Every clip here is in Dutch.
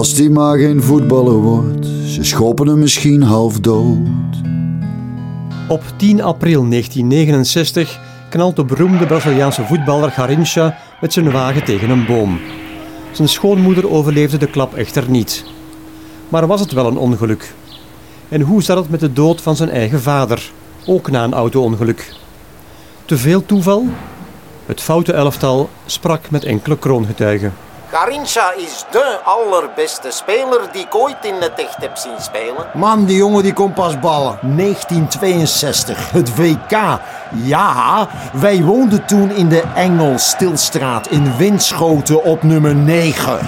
Als die maar geen voetballer wordt, ze schoppen hem misschien half dood. Op 10 april 1969 knalt de beroemde Braziliaanse voetballer Garincha met zijn wagen tegen een boom. Zijn schoonmoeder overleefde de klap echter niet. Maar was het wel een ongeluk? En hoe zat het met de dood van zijn eigen vader, ook na een auto-ongeluk? Te veel toeval? Het foute elftal sprak met enkele kroongetuigen. Garincha is de allerbeste speler die ik ooit in het echt heb zien spelen. Man, die jongen die komt pas ballen. 1962, het WK. Ja, wij woonden toen in de Engelstilstraat in Winschoten op nummer 9.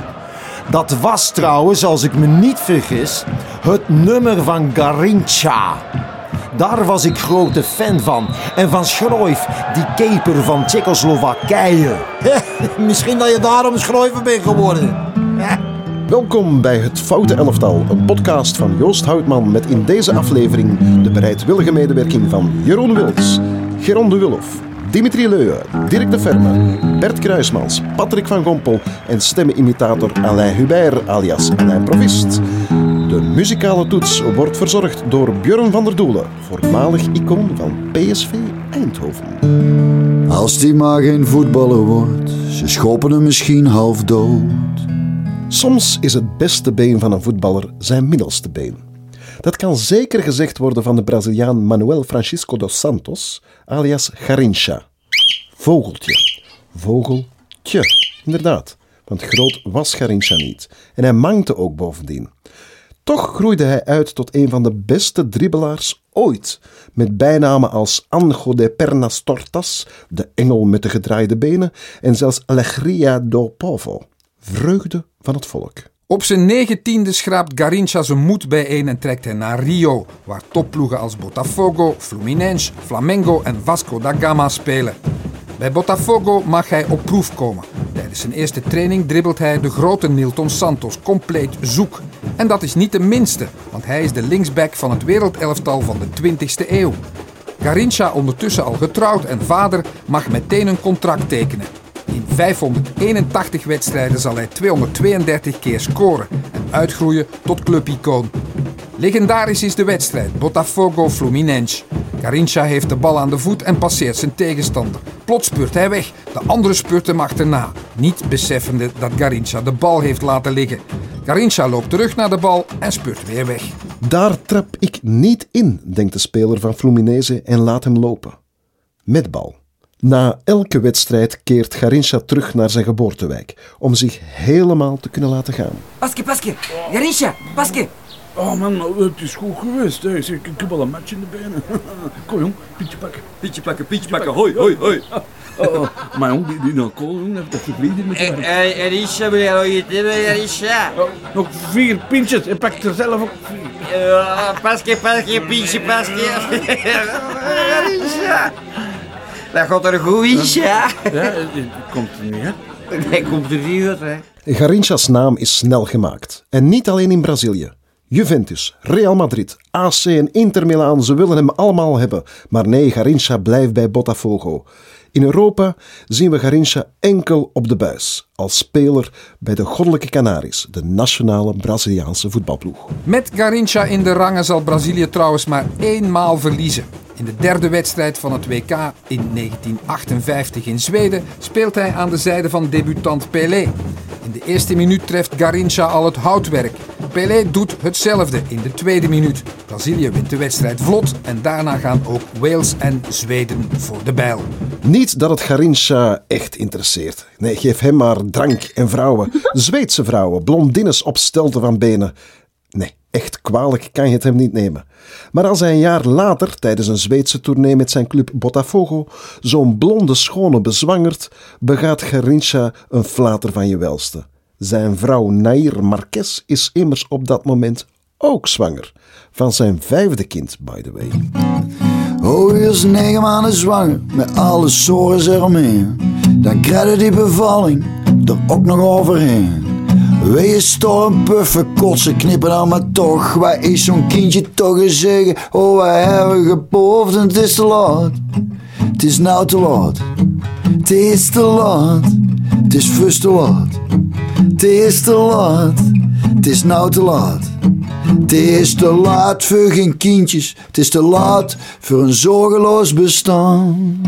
Dat was trouwens, als ik me niet vergis, het nummer van Garincha. Daar was ik grote fan van. En van Schroef, die keeper van Tsjechoslowakije. Misschien dat je daarom Schroeven bent geworden. Welkom bij Het Foute Elftal, een podcast van Joost Houtman met in deze aflevering de bereidwillige medewerking van Jeroen Wils, Geron de Wulf, Dimitri Leuwe, Dirk de Verme, Bert Kruismans, Patrick van Gompel en stemmenimitator Alain Hubert alias Alain Provist. De muzikale toets wordt verzorgd door Björn van der Doelen, voormalig icoon van PSV Eindhoven. Als die maar geen voetballer wordt, ze schoppen hem misschien half dood. Soms is het beste been van een voetballer zijn middelste been. Dat kan zeker gezegd worden van de Braziliaan Manuel Francisco dos Santos, alias Garincha. Vogeltje. Vogeltje. Inderdaad, want groot was Garincha niet. En hij mankte ook bovendien. Toch groeide hij uit tot een van de beste dribbelaars ooit, met bijnamen als Anjo de Pernas Tortas, de engel met de gedraaide benen, en zelfs Alegria do Povo, vreugde van het volk. Op zijn negentiende schraapt Garincha zijn moed bijeen en trekt hij naar Rio, waar topploegen als Botafogo, Fluminense, Flamengo en Vasco da Gama spelen. Bij Botafogo mag hij op proef komen. Tijdens zijn eerste training dribbelt hij de grote Nilton Santos compleet zoek. En dat is niet de minste, want hij is de linksback van het wereldelftal van de 20e eeuw. Garincha, ondertussen al getrouwd en vader, mag meteen een contract tekenen. In 581 wedstrijden zal hij 232 keer scoren en uitgroeien tot clubicoon. Legendarisch is de wedstrijd Botafogo Fluminense. Garincha heeft de bal aan de voet en passeert zijn tegenstander. Plots speurt hij weg, de andere speurt hem achterna, niet beseffende dat Garincha de bal heeft laten liggen. Garincha loopt terug naar de bal en speurt weer weg. Daar trap ik niet in, denkt de speler van Fluminense en laat hem lopen. Met bal. Na elke wedstrijd keert Garincha terug naar zijn geboortewijk om zich helemaal te kunnen laten gaan. Paske, Paske, Garincha, Paske. Oh man, het is goed geweest. Hè. Ik, ik heb al een match in de benen. Kom jong, pietje pakken. Pietje pakken, pietje pakken, hoi, hoi, hoi. Oh, oh. Maar jong, die, die alcohol, jong, dat vervliegt met de Garincha, wil jij nog iets hebben, Garincha? oh, Nog vier pintjes en pak er zelf ook vier. Paske, Paske, pietje, Paske. Garincha. Dat gaat er goed is, ja. Ja, het het komt er niet, hè? Hij komt er niet uit, hè. Garincha's naam is snel gemaakt. En niet alleen in Brazilië. Juventus, Real Madrid, AC en Inter Milaan, ze willen hem allemaal hebben. Maar nee, Garincha blijft bij Botafogo. In Europa zien we Garincha enkel op de buis. Als speler bij de Goddelijke Canaries, de nationale Braziliaanse voetbalploeg. Met Garincha in de rangen zal Brazilië trouwens maar éénmaal verliezen. In de derde wedstrijd van het WK in 1958 in Zweden speelt hij aan de zijde van debutant Pelé. In de eerste minuut treft Garincha al het houtwerk. Pelé doet hetzelfde in de tweede minuut. Brazilië wint de wedstrijd vlot en daarna gaan ook Wales en Zweden voor de bijl. Niet dat het Garincha echt interesseert. Nee, geef hem maar drank en vrouwen. Zweedse vrouwen, blondines op stelten van benen. Nee, echt kwalijk kan je het hem niet nemen. Maar als hij een jaar later, tijdens een Zweedse tournee met zijn club Botafogo, zo'n blonde schone bezwangert, begaat Garincha een flater van je welste. Zijn vrouw Nair Marquez is immers op dat moment ook zwanger. Van zijn vijfde kind, by the way. Oh, is negen maanden zwanger, met alle sores eromheen. Dan krijg je die bevalling er ook nog overheen. Wees storm, puffen, kotsen, knippen dan maar toch. Waar is zo'n kindje toch eens zeggen? Oh, wij hebben gepoofd en het is te laat. Het is nou te laat. Het is te laat. Het is vast te laat. Het is te laat. Het is nou te laat. Het is te laat voor geen kindjes. Het is te laat voor een zorgeloos bestaan.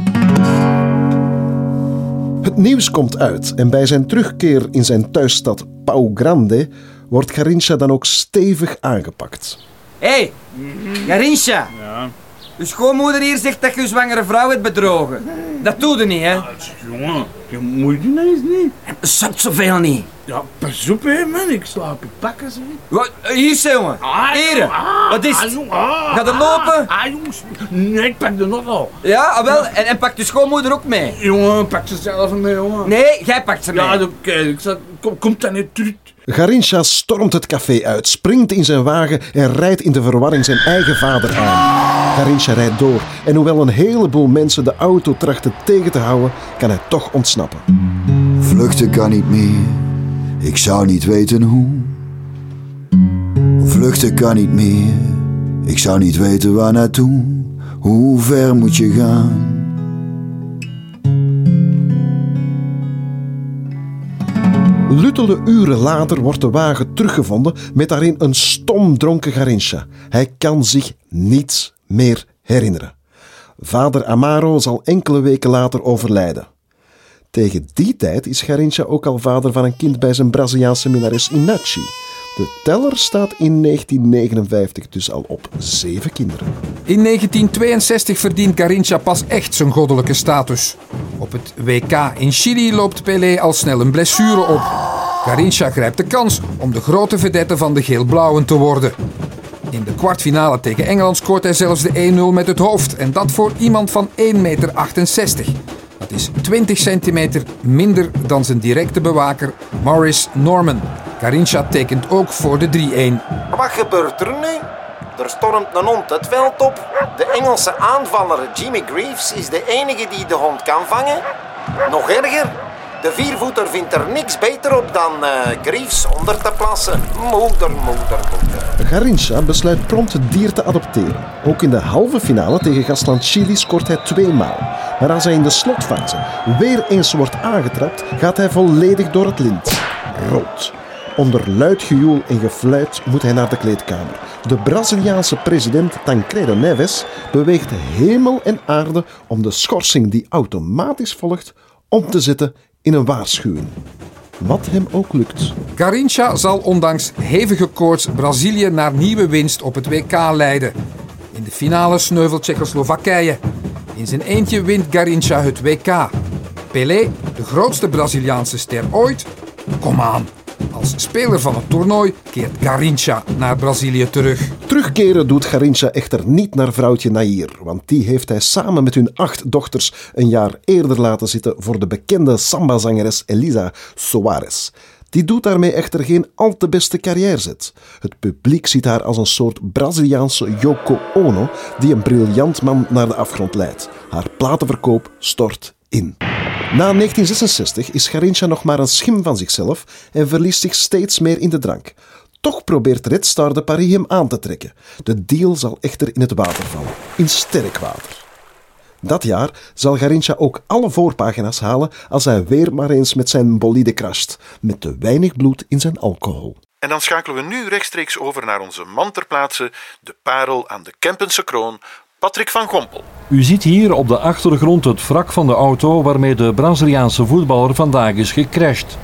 Het nieuws komt uit en bij zijn terugkeer in zijn thuisstad Pau Grande wordt Garincha dan ook stevig aangepakt. Hé, hey, Garincha. Ja. Uw schoonmoeder hier zegt dat je uw zwangere vrouw hebt bedrogen. Dat doe je niet, hè? Jongen, je moet je nou eens niet. Zat zoveel niet. Ja, pas op hè man, ik slaap in pakken ze. Wat? Hier, jongen. Hier. Wat is het? Gaat er lopen? Ah, jongens. Nee, ik pak de nog al. Ja, ah, wel. En, en pakt je schoonmoeder ook mee? Jongen, pak ze zelf mee, jongen. Nee, jij pakt ze mee. Ja, oké. Ik zeg, kom, komt dat niet terug? Garincha stormt het café uit, springt in zijn wagen en rijdt in de verwarring zijn eigen vader aan. Garincha rijdt door en hoewel een heleboel mensen de auto trachten tegen te houden, kan hij toch ontsnappen. Vluchten kan niet meer, ik zou niet weten hoe. Vluchten kan niet meer, ik zou niet weten waar naartoe. Hoe ver moet je gaan? Luttele uren later wordt de wagen teruggevonden met daarin een stomdronken Garincha. Hij kan zich niets meer herinneren. Vader Amaro zal enkele weken later overlijden. Tegen die tijd is Garincha ook al vader van een kind bij zijn Braziliaanse minnares Inachi. De teller staat in 1959 dus al op zeven kinderen. In 1962 verdient Garincha pas echt zijn goddelijke status. Op het WK in Chili loopt Pelé al snel een blessure op. Garincha grijpt de kans om de grote vedette van de geel-blauwen te worden. In de kwartfinale tegen Engeland scoort hij zelfs de 1-0 met het hoofd. En dat voor iemand van 1,68 meter. Dat is 20 centimeter minder dan zijn directe bewaker Maurice Norman. Garincha tekent ook voor de 3-1. Wat gebeurt er nu? Er stormt een hond het veld op. De Engelse aanvaller Jimmy Greaves is de enige die de hond kan vangen. Nog erger, de viervoeter vindt er niks beter op dan uh, Greaves onder te plassen. Moeder, moeder, moeder. Garincha besluit prompt het dier te adopteren. Ook in de halve finale tegen gastland Chili scoort hij twee maal. Maar als hij in de slotfase weer eens wordt aangetrapt, gaat hij volledig door het lint. Rood. Onder luid gejoel en gefluit moet hij naar de kleedkamer. De Braziliaanse president Tancredo Neves beweegt hemel en aarde om de schorsing die automatisch volgt om te zetten in een waarschuwing. Wat hem ook lukt. Garincha zal ondanks hevige koorts Brazilië naar nieuwe winst op het WK leiden. In de finale sneuvelt Tsjechoslowakije. In zijn eentje wint Garincha het WK. Pelé, de grootste Braziliaanse ster ooit? Kom aan. Als speler van het toernooi keert Garincha naar Brazilië terug. Terugkeren doet Garincha echter niet naar vrouwtje Nair, want die heeft hij samen met hun acht dochters een jaar eerder laten zitten voor de bekende samba-zangeres Elisa Soares. Die doet daarmee echter geen al te beste carrièrezet. Het publiek ziet haar als een soort Braziliaanse Yoko Ono die een briljant man naar de afgrond leidt. Haar platenverkoop stort in. Na 1966 is Garincha nog maar een schim van zichzelf en verliest zich steeds meer in de drank. Toch probeert Red Star de Paris hem aan te trekken. De deal zal echter in het water vallen, in sterk water. Dat jaar zal Garincha ook alle voorpagina's halen als hij weer maar eens met zijn bolide crasht, met te weinig bloed in zijn alcohol. En dan schakelen we nu rechtstreeks over naar onze man ter plaatse, de parel aan de Kempense kroon, Patrick van Gompel. U ziet hier op de achtergrond het wrak van de auto waarmee de Braziliaanse voetballer vandaag is gecrashed.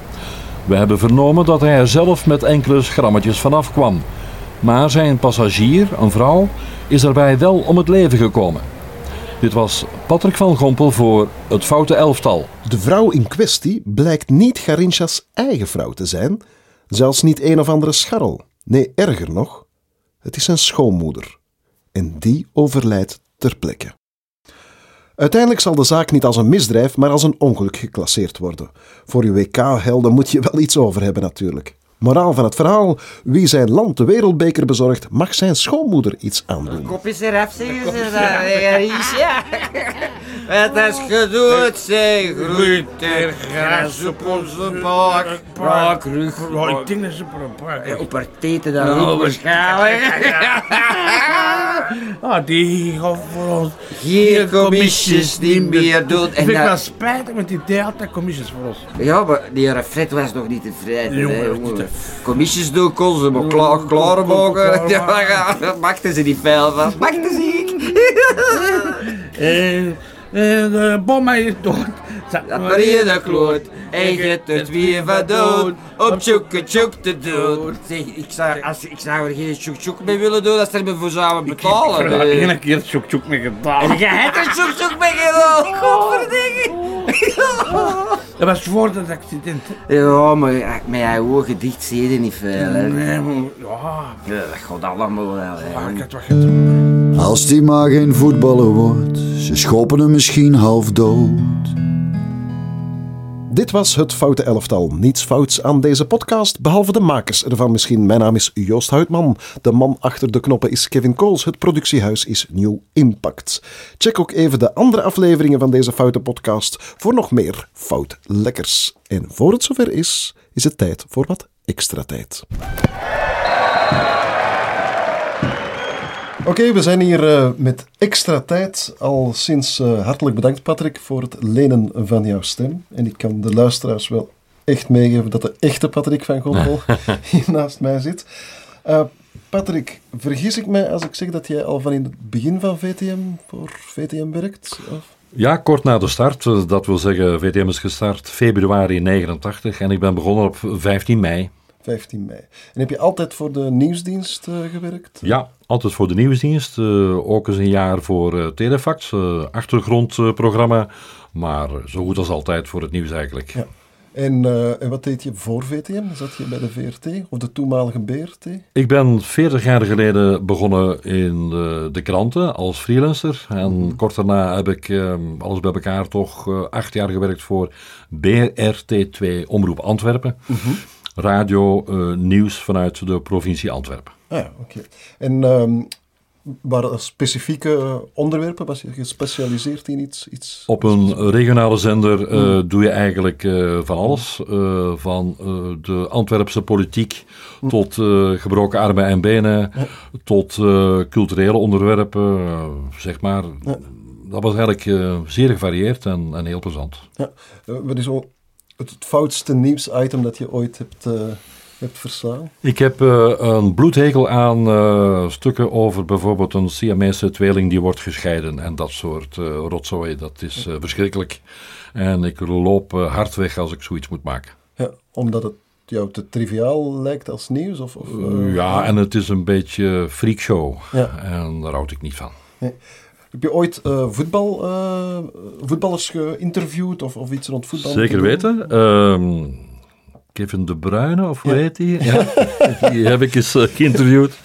We hebben vernomen dat hij er zelf met enkele schrammetjes vanaf kwam. Maar zijn passagier, een vrouw, is daarbij wel om het leven gekomen. Dit was Patrick van Gompel voor het Foute Elftal. De vrouw in kwestie blijkt niet Garincha's eigen vrouw te zijn, zelfs niet een of andere scharrel. Nee, erger nog, het is zijn schoonmoeder. En die overlijdt ter plekke. Uiteindelijk zal de zaak niet als een misdrijf, maar als een ongeluk geclasseerd worden. Voor je WK-helden moet je wel iets over hebben natuurlijk. Moraal van het verhaal: wie zijn land de wereldbeker bezorgt, mag zijn schoonmoeder iets aandoen. Kop is eraf, zeggen ze. Ja. Het is gedood, zij groeit er gras op onze buik. Braakrug. Ja, ik denk dat ze proper. Op haar teten dan waarschijnlijk. Ah, die gaat voor ons. Geen commissies die meer doen. Ik En vind dat- wel spijtig, want die deed altijd commissies voor ons. Ja, maar die heer Fred was nog niet tevreden. Niet Commissies doen kon ze maar klaar, klaarmaken. klaar- Ja, maakten ze niet veel van. Maakten ze ik. En, en de bom is dood. Zat Dat Marie de kloot, hij gaat het weer van doen. Op tjoeke tjoek te doen. Zeg, ik zou, als, ik zou er geen tjoek tjoek mee willen doen, als ze er me voor zouden betalen. Ik heb er één keer tjoek tjoek mee gedaan. En je hebt er tjoek tjoek mee gedaan. Godverdikke. Dat was voor de accident. Ja, maar met je ogen dicht zie je niet veel. hè. Nee, maar ja. Dat gaat allemaal wel. hè. Ik had wat gedaan. Als die maar geen voetballer wordt, ze schoppen hem misschien half dood. Dit was het Foute Elftal. Niets fouts aan deze podcast, behalve de makers ervan misschien. Mijn naam is Joost Huidman. De man achter de knoppen is Kevin Kools. Het productiehuis is New Impact. Check ook even de andere afleveringen van deze Foute podcast voor nog meer fout lekkers. En voor het zover is, is het tijd voor wat extra tijd. Oké, we zijn hier eh, met extra tijd. Al sinds eh, hartelijk bedankt, Patrick, voor het lenen van jouw stem. En ik kan de luisteraars wel echt meegeven dat de echte Patrick van Gompel hier naast mij zit. Eh, Patrick, vergis ik mij als ik zeg dat jij al van in het begin van VTM voor VTM werkt? Of? Ja, kort na de start. Dat wil zeggen, VTM is gestart februari 89 en ik ben begonnen op 15 mei. 15 mei. En heb je altijd voor de nieuwsdienst eh, gewerkt? Ja, altijd voor de nieuwsdienst. eh, ook eens een jaar voor eh, Telefax, achtergrondprogramma. maar zo goed als altijd voor het nieuws eigenlijk. Ja. En, en wat deed je voor VTM? Zat je bij de VRT of de toenmalige BRT? Ik ben 40 jaar geleden begonnen in de, de kranten als freelancer. En kort daarna heb ik eh, alles bij elkaar toch acht jaar gewerkt voor BRT2 Omroep Antwerpen. Radio, eh, nieuws vanuit de provincie Antwerpen. Ah ja, oké. En ehm waren er specifieke onderwerpen? Was je gespecialiseerd in iets? iets Op een regionale zender eh, doe je eigenlijk eh, van alles. Eh, van eh, de Antwerpse politiek tot eh, gebroken armen en benen, tot eh, culturele onderwerpen, eh, zeg maar. Dat was eigenlijk eh, zeer gevarieerd en, en heel plezant. Ja. Eh, Wat is het, foutste nieuwsitem dat je ooit hebt, eh, hebt verslaan? Ik heb eh, een bloedhekel aan eh, stukken over bijvoorbeeld een Siamese tweeling die wordt gescheiden en dat soort rotzooi. Dat is verschrikkelijk. En ik loop hard weg als ik zoiets moet maken. Ja, omdat het jou te triviaal lijkt als nieuws? Of, of, Ja, en het is een beetje freakshow. Ja. En daar houd ik niet van. Heb je ooit eh, voetbal, eh, voetballers geïnterviewd of, of iets rond voetbal? Zeker weten. Ehm, Kevin De Bruyne, of hoe Ja. heet die? die heb ik eens eh, geïnterviewd.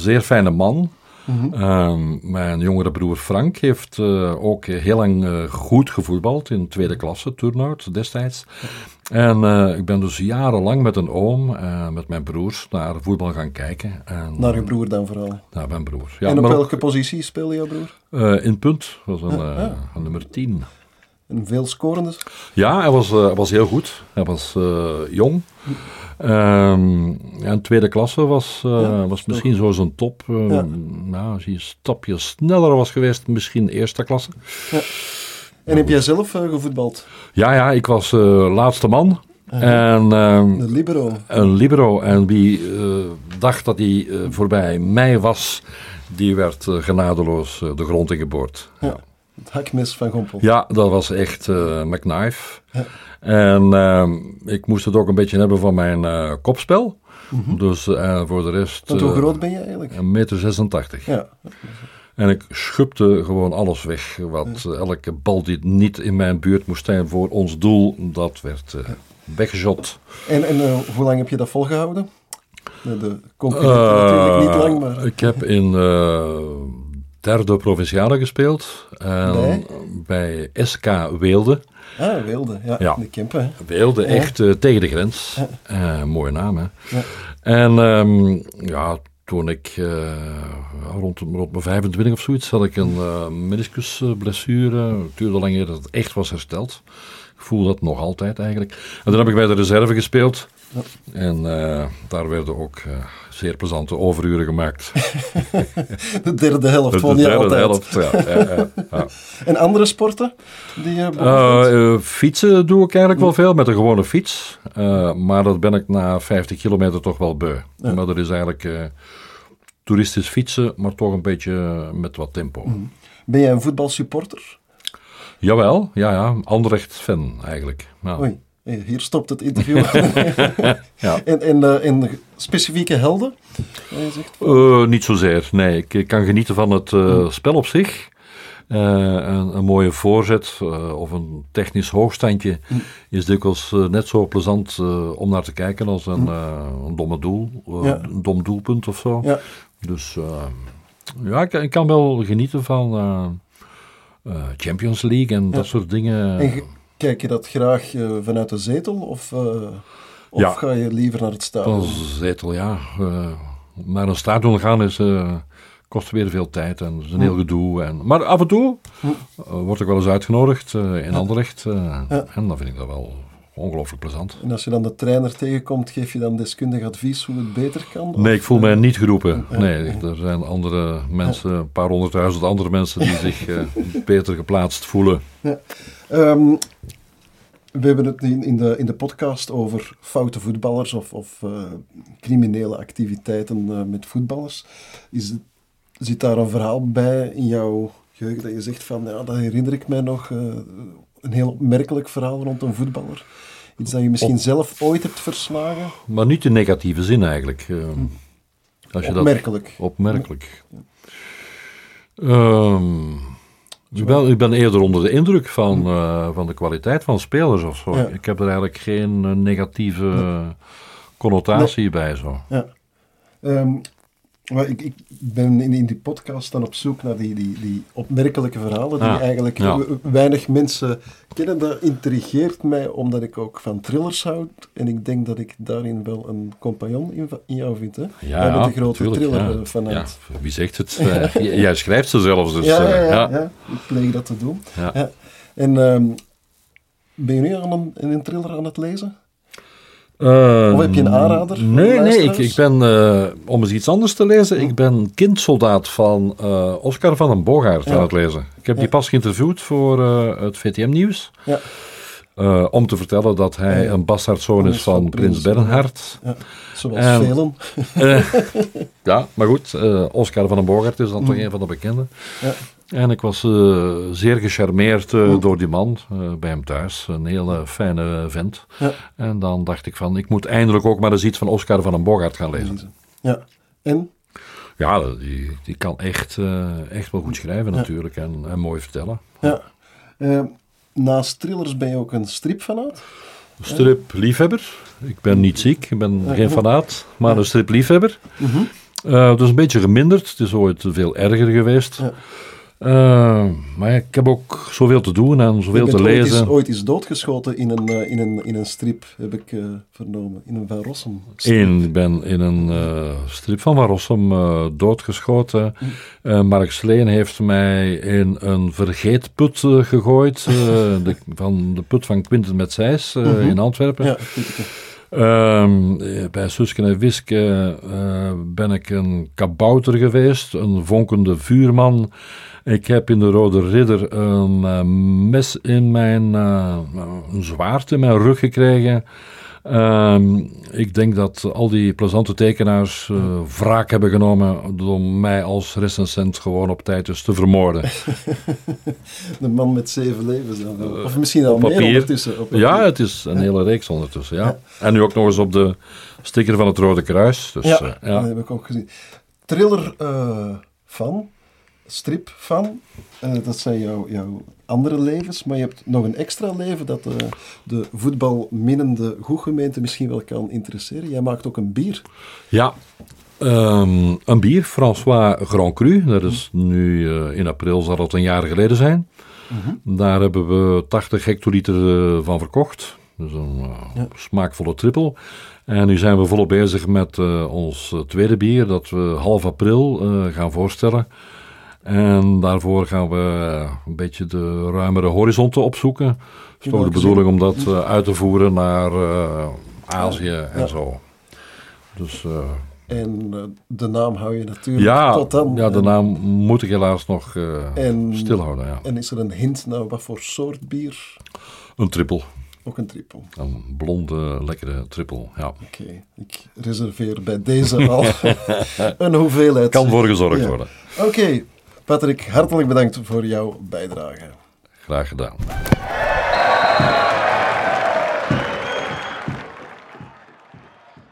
Zeer fijne man. Mhm. Ehm, mijn jongere broer Frank heeft ook heel lang goed gevoetbald in tweede klasse, turnout destijds. En eh, ik ben dus jarenlang met een oom, eh, met mijn broers, naar voetbal gaan kijken. En, Naar je broer dan vooral. Naar mijn broer. Ja, en op ook, welke positie speelde jouw broer? eh, in punt, was een, Ah, een nummer 10. Een veel scorende? Ja, hij was, hij was heel goed. Hij was jong. Ehm, en tweede klasse was, Ja, was misschien zo zijn top. Ja. Nou, als hij een stapje sneller was geweest, misschien eerste klasse. En heb jij zelf eh, gevoetbald? Ja, ja, ik was eh, laatste man. En ehm, De libero. een libero. En wie eh, dacht dat hij voorbij mij was, die werd genadeloos de grond ingeboord. Ja. Het hakmes van Gompel. Ja, dat was echt McKnife. Ja. En ehm, ik moest het ook een beetje hebben van mijn kopspel. Dus eh, voor de rest... Want hoe groot ben je eigenlijk? Een meter 86. Ja. En ik schupte gewoon alles weg. Wat, eh, elke bal die niet in mijn buurt moest zijn voor ons doel, dat werd weggeshot. En, en eh, hoe lang heb je dat volgehouden? De, natuurlijk niet lang, maar... Ik heb in derde provinciale gespeeld. En Bij? bij SK Weelde. Ah, Wilde. Ja, Ja. de Kempen. hè. Weelde, echt tegen de grens. Mooie naam, hè. Ja. En ehm, ja, toen ik eh, rond, rond mijn 25 of zoiets had ik een uh, meniscusblessure. Het duurde lang eer dat het echt was hersteld. Ik voel dat nog altijd eigenlijk. En dan heb ik bij de reserve gespeeld. En uh, daar werden ook uh, zeer plezante overuren gemaakt. de derde helft de, van de je derde altijd. helft, ja. ja. En andere sporten? Die je uh, fietsen doe ik eigenlijk wel veel met een gewone fiets. maar dat ben ik na 50 kilometer toch wel beu. Maar dat is eigenlijk toeristisch fietsen, maar toch een beetje met wat tempo. Mm. Ben jij een voetbalsupporter? Jawel, ja, ja. Anderlecht-fan eigenlijk. Oei. Hier stopt het interview. ja. En, en, uh, en specifieke helden? Uh, niet zozeer, nee. Ik, ik, kan genieten van het uh, mm. spel op zich. Uh, een, een, mooie voorzet of een technisch hoogstandje mm. is dikwijls net zo plezant om naar te kijken als een, mm. een domme doel, ja. een dom doelpunt of zo. Ja. Dus ja, ik, ik, kan wel genieten van Champions League en dat soort dingen. En Kijk je dat graag uh, vanuit de zetel of, uh, of ja. ga je liever naar het stadion? Van zetel, ja. Uh, naar een stadion gaan is, kost weer veel tijd en is een heel gedoe. En, maar af en toe word ik wel eens uitgenodigd in Anderlecht ja. en dan vind ik dat wel ongelooflijk plezant. En als je dan de trainer tegenkomt, geef je dan deskundig advies hoe het beter kan? Nee, ik voel mij niet geroepen. Nee, er zijn andere mensen, een paar honderdduizend andere mensen die zich beter geplaatst voelen. Ja. Um, we hebben het in, de, in de podcast over foute voetballers of, of uh, criminele activiteiten uh, met voetballers. Is zit daar een verhaal bij in jouw geheugen dat je zegt van, ja, dat herinner ik mij nog, een heel opmerkelijk verhaal rond een voetballer? Iets dat je misschien Op, zelf ooit hebt verslagen? Maar niet in negatieve zin eigenlijk. Hm. Als je opmerkelijk. Dat, opmerkelijk. Ja. Um, ik ben, ik ben eerder onder de indruk van, uh, van de kwaliteit van spelers of zo. Ja. Ik heb er eigenlijk geen uh, negatieve nee. connotatie nee. bij. Zo. Ja. Um, maar ik, ik ben in, in, die podcast dan op zoek naar die, die, die opmerkelijke verhalen die Ah, eigenlijk ja. weinig mensen kennen. Dat intrigeert mij omdat ik ook van thrillers houd. En ik denk dat ik daarin wel een compagnon in, in jou vind. Hè? Ja, een grote tuurlijk, thriller ja. eh, vanuit. Ja, wie zegt het? Eh, jij schrijft ze zelfs. Dus, ja, ja, eh, ik pleeg dat te doen. En ehm, ben je nu aan een, een thriller aan het lezen? Eh, Of heb je een aanrader Nee, nee, ik, ik ben, eh, om eens iets anders te lezen, ik ben kindsoldaat van eh, Oscar van den Boogaard Ja. aan het lezen. Ik heb die pas geïnterviewd voor eh, het VTM-nieuws. Ja. Om te vertellen dat hij een bastardzoon is van Prins Bernhard. Zoals En- velen. Ja, maar goed, Oscar van den Boogaard is dan toch Mm. een van de bekenden. En ik was eh, zeer gecharmeerd eh, door die man eh, bij hem thuis. Een hele fijne vent. Ja. En dan dacht ik van, ik moet eindelijk ook maar eens iets van Oscar van den Boogaard gaan lezen. Ja. En? Ja, die, die kan echt, echt wel goed schrijven Ja. natuurlijk en, en mooi vertellen. Ja. Naast thrillers ben je ook een stripfanaat? Strip-liefhebber. Ik ben niet ziek, ik ben Ja. geen fanaat, maar een strip-liefhebber. Mhm. Eh, dus een beetje geminderd. Het is ooit veel erger geweest. Ja. Eh, maar ik heb ook zoveel te doen en zoveel Je te ooit lezen. eens, ooit eens doodgeschoten in een, eh, in, een, in een strip, heb ik eh, vernomen. In een Van Rossum. Ik ben in een strip van Van Rossum doodgeschoten. Hm. Mark Sleen heeft mij in een vergeetput gegooid. de, van de put van Quinten met Zijs Mhm. in Antwerpen. Ja. Ehm, eh, bij Suske en Wiske ben ik een kabouter geweest, een vonkende vuurman. Ik heb in de Rode Ridder een eh, mes in mijn, een zwaard in mijn rug gekregen. Ehm, ik denk dat al die plezante tekenaars eh, wraak hebben genomen door mij als recensent gewoon op tijd dus te vermoorden. De man met zeven levens. dan. Of misschien al meer papier. ondertussen. Op papier. ja, het is een hele reeks ondertussen. Ja. En nu ook nog eens op de sticker van het Rode Kruis. Dus, ja, ja. dat heb ik ook gezien. Thriller eh, fan, strip fan, eh, dat zijn jouw, jouw andere levens. Maar je hebt nog een extra leven dat eh, de voetbalminnende goedgemeente misschien wel kan interesseren. Jij maakt ook een bier. Ja, ehm, een bier, François Grand Cru. Dat is nu eh, in april, zal het een jaar geleden zijn. Daar hebben we 80 hectoliter van verkocht. Dus een Ja. smaakvolle trippel. En nu zijn we volop bezig met ons tweede bier, dat we half april gaan voorstellen. En daarvoor gaan we eh, een beetje de ruimere horizonten opzoeken. Het is toch de bedoeling om dat eh, uit te voeren naar eh, Azië en Ja. zo. Dus En de naam hou je natuurlijk ja, tot dan. ja, de naam moet ik helaas nog En- stilhouden. Ja. En is er een hint naar wat voor soort bier? Een trippel. Ook een trippel. Een blonde, lekkere trippel. Ja. Oké, ik reserveer bij deze al een hoeveelheid. Kan voor gezorgd Ja. worden. Oké, Patrick, hartelijk bedankt voor jouw bijdrage. Graag gedaan.